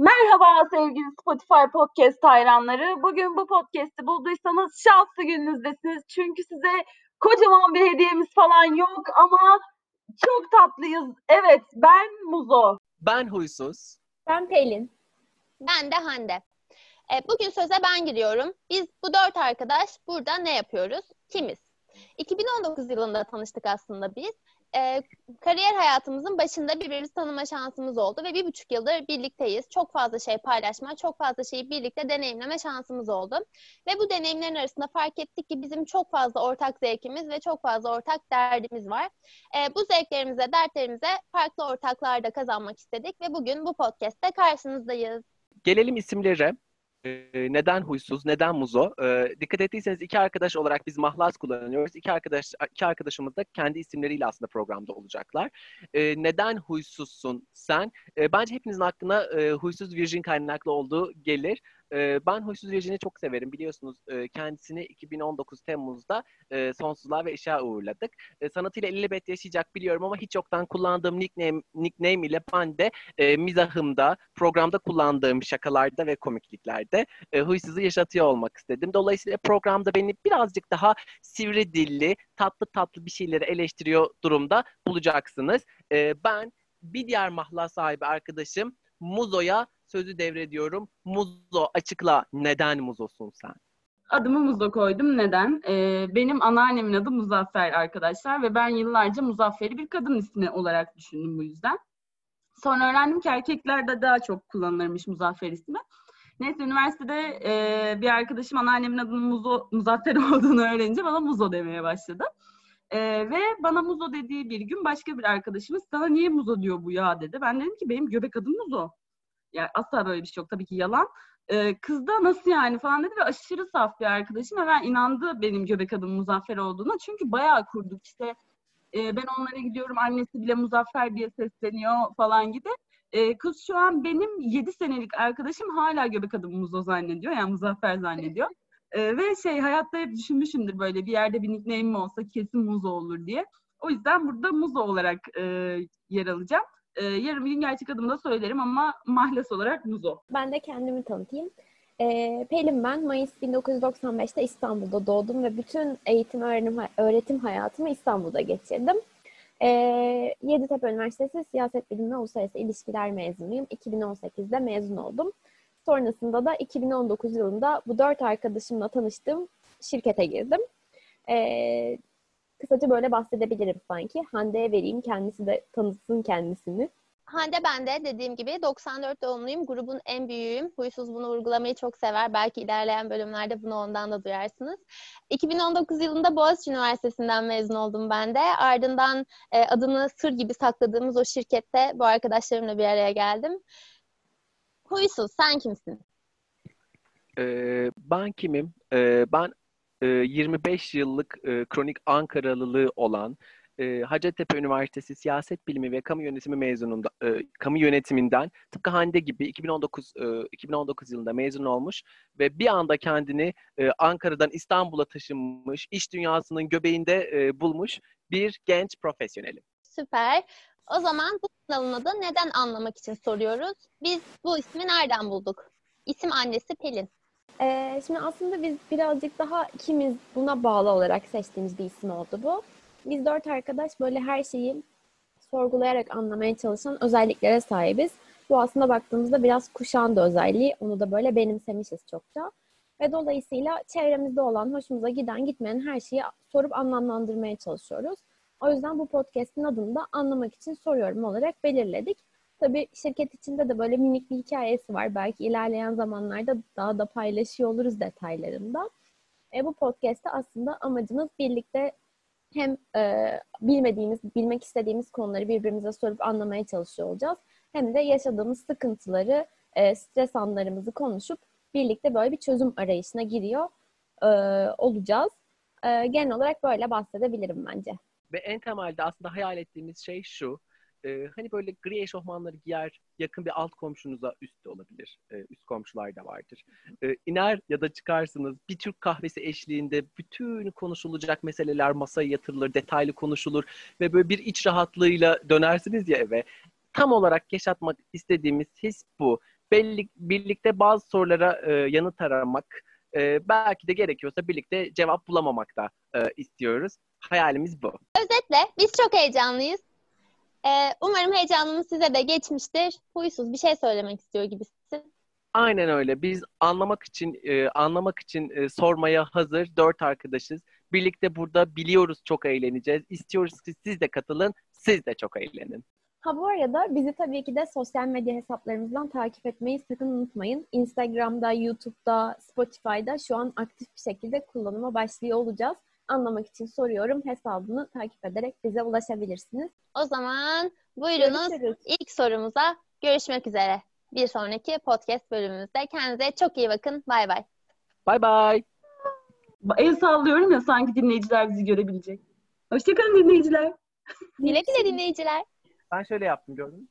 Merhaba sevgili Spotify podcast hayranları. Bugün bu podcast'i bulduysanız şanslı gününüzdesiniz. Çünkü size kocaman bir hediyemiz falan yok ama çok tatlıyız. Evet ben Muzo. Ben Huysuz. Ben Pelin. Ben de Hande. E, bugün söze ben giriyorum. Biz bu dört arkadaş burada ne yapıyoruz? Kimiz? 2019 yılında tanıştık aslında biz e, kariyer hayatımızın başında birbirimizi tanıma şansımız oldu ve bir buçuk yıldır birlikteyiz. Çok fazla şey paylaşma, çok fazla şeyi birlikte deneyimleme şansımız oldu. Ve bu deneyimlerin arasında fark ettik ki bizim çok fazla ortak zevkimiz ve çok fazla ortak derdimiz var. E, bu zevklerimize, dertlerimize farklı ortaklarda kazanmak istedik ve bugün bu podcast'te karşınızdayız. Gelelim isimlere. Neden huysuz, neden muzo? Dikkat ettiyseniz iki arkadaş olarak biz mahlas kullanıyoruz. İki arkadaş iki arkadaşımız da kendi isimleriyle aslında programda olacaklar. Neden huysuzsun sen? Bence hepinizin aklına huysuz virgin kaynaklı olduğu gelir. E, ben Huysuz Virgin'i çok severim. Biliyorsunuz e, kendisini 2019 Temmuz'da e, Sonsuzluğa ve Işığa uğurladık. E, sanatıyla ilelebet yaşayacak biliyorum ama hiç yoktan kullandığım nickname, nickname ile ben de e, mizahımda, programda kullandığım şakalarda ve komikliklerde e, Huysuz'u yaşatıyor olmak istedim. Dolayısıyla programda beni birazcık daha sivri dilli, tatlı tatlı bir şeyleri eleştiriyor durumda bulacaksınız. Ben bir diğer mahla sahibi arkadaşım Muzo'ya sözü devrediyorum. Muzo açıkla neden Muzo'sun sen? Adımı Muzo koydum. Neden? Ee, benim anneannemin adı Muzaffer arkadaşlar ve ben yıllarca Muzaffer'i bir kadın ismi olarak düşündüm bu yüzden. Sonra öğrendim ki erkeklerde daha çok kullanılırmış Muzaffer ismi. Neyse üniversitede e, bir arkadaşım anneannemin adının Muzo, Muzaffer olduğunu öğrenince bana Muzo demeye başladı. E, ve bana Muzo dediği bir gün başka bir arkadaşımız sana niye Muzo diyor bu ya dedi. Ben dedim ki benim göbek adım Muzo. Yani asla böyle bir şey yok. Tabii ki yalan. Ee, kız da nasıl yani falan dedi ve aşırı saf bir arkadaşım ve ben inandı benim göbek adım Muzaffer olduğuna. Çünkü bayağı kurduk işte. E, ben onlara gidiyorum annesi bile Muzaffer diye sesleniyor falan gibi. E, kız şu an benim 7 senelik arkadaşım hala göbek adım Muzo zannediyor. Yani Muzaffer zannediyor. E, ve şey hayatta hep düşünmüşümdür böyle bir yerde bir nickname olsa kesin Muzo olur diye. O yüzden burada Muzo olarak e, yer alacağım. E, yarın bir gün gerçek adımı da söylerim ama mahlas olarak Muzo. Ben de kendimi tanıtayım. E, Pelin ben. Mayıs 1995'te İstanbul'da doğdum ve bütün eğitim öğrenim, öğretim hayatımı İstanbul'da geçirdim. E, Yeditepe Üniversitesi Siyaset Bilimi ve Uluslararası İlişkiler mezunuyum. 2018'de mezun oldum. Sonrasında da 2019 yılında bu dört arkadaşımla tanıştığım şirkete girdim. E, kısaca böyle bahsedebilirim sanki. Hande'ye vereyim, kendisi de tanıtsın kendisini. Hande ben de dediğim gibi 94 doğumluyum. Grubun en büyüğüyüm. Huysuz bunu vurgulamayı çok sever. Belki ilerleyen bölümlerde bunu ondan da duyarsınız. 2019 yılında Boğaziçi Üniversitesi'nden mezun oldum ben de. Ardından e, adını sır gibi sakladığımız o şirkette bu arkadaşlarımla bir araya geldim. Huysuz sen kimsin? Ee, ben kimim? Ee, ben 25 yıllık e, kronik Ankaralılığı olan e, Hacettepe Üniversitesi Siyaset Bilimi ve Kamu Yönetimi mezununda e, kamu yönetiminden tıpkı Hande gibi 2019 e, 2019 yılında mezun olmuş ve bir anda kendini e, Ankara'dan İstanbul'a taşınmış, iş dünyasının göbeğinde e, bulmuş bir genç profesyonelim. Süper. O zaman bu kanalın adı neden anlamak için soruyoruz. Biz bu ismi nereden bulduk? İsim annesi Pelin. Ee, şimdi aslında biz birazcık daha ikimiz buna bağlı olarak seçtiğimiz bir isim oldu bu. Biz dört arkadaş böyle her şeyi sorgulayarak anlamaya çalışan özelliklere sahibiz. Bu aslında baktığımızda biraz kuşağın da özelliği. Onu da böyle benimsemişiz çokça. Ve dolayısıyla çevremizde olan, hoşumuza giden, gitmeyen her şeyi sorup anlamlandırmaya çalışıyoruz. O yüzden bu podcast'in adını da anlamak için soruyorum olarak belirledik. Tabii şirket içinde de böyle minik bir hikayesi var. Belki ilerleyen zamanlarda daha da paylaşıyor oluruz detaylarında. E, bu podcast'te aslında amacımız birlikte hem e, bilmediğimiz, bilmek istediğimiz konuları birbirimize sorup anlamaya çalışıyor olacağız. Hem de yaşadığımız sıkıntıları, e, stres anlarımızı konuşup birlikte böyle bir çözüm arayışına giriyor e, olacağız. E, genel olarak böyle bahsedebilirim bence. Ve en temelde aslında hayal ettiğimiz şey şu e, hani böyle gri eşofmanları giyer yakın bir alt komşunuza üst olabilir. E, üst komşular da vardır. E, iner ya da çıkarsınız bir Türk kahvesi eşliğinde bütün konuşulacak meseleler masaya yatırılır, detaylı konuşulur ve böyle bir iç rahatlığıyla dönersiniz ya eve. Tam olarak yaşatmak istediğimiz his bu. belli, birlikte bazı sorulara e, yanıt aramak, e, belki de gerekiyorsa birlikte cevap bulamamak da e, istiyoruz. Hayalimiz bu. Özetle biz çok heyecanlıyız. Ee, umarım heyecanımız size de geçmiştir. Huysuz bir şey söylemek istiyor gibisin. Aynen öyle. Biz anlamak için e, anlamak için e, sormaya hazır dört arkadaşız. Birlikte burada biliyoruz çok eğleneceğiz. İstiyoruz ki siz de katılın, siz de çok eğlenin. Ha bu arada bizi tabii ki de sosyal medya hesaplarımızdan takip etmeyi sakın unutmayın. Instagram'da, YouTube'da, Spotify'da şu an aktif bir şekilde kullanıma başlıyor olacağız. Anlamak için soruyorum hesabını takip ederek bize ulaşabilirsiniz. O zaman buyurunuz Görüşürüz. ilk sorumuza görüşmek üzere. Bir sonraki podcast bölümümüzde. Kendinize çok iyi bakın. Bay bay. Bye bye. El sallıyorum ya sanki dinleyiciler bizi görebilecek. Hoşçakalın dinleyiciler. Güle güle dinleyiciler. Ben şöyle yaptım gördün mü?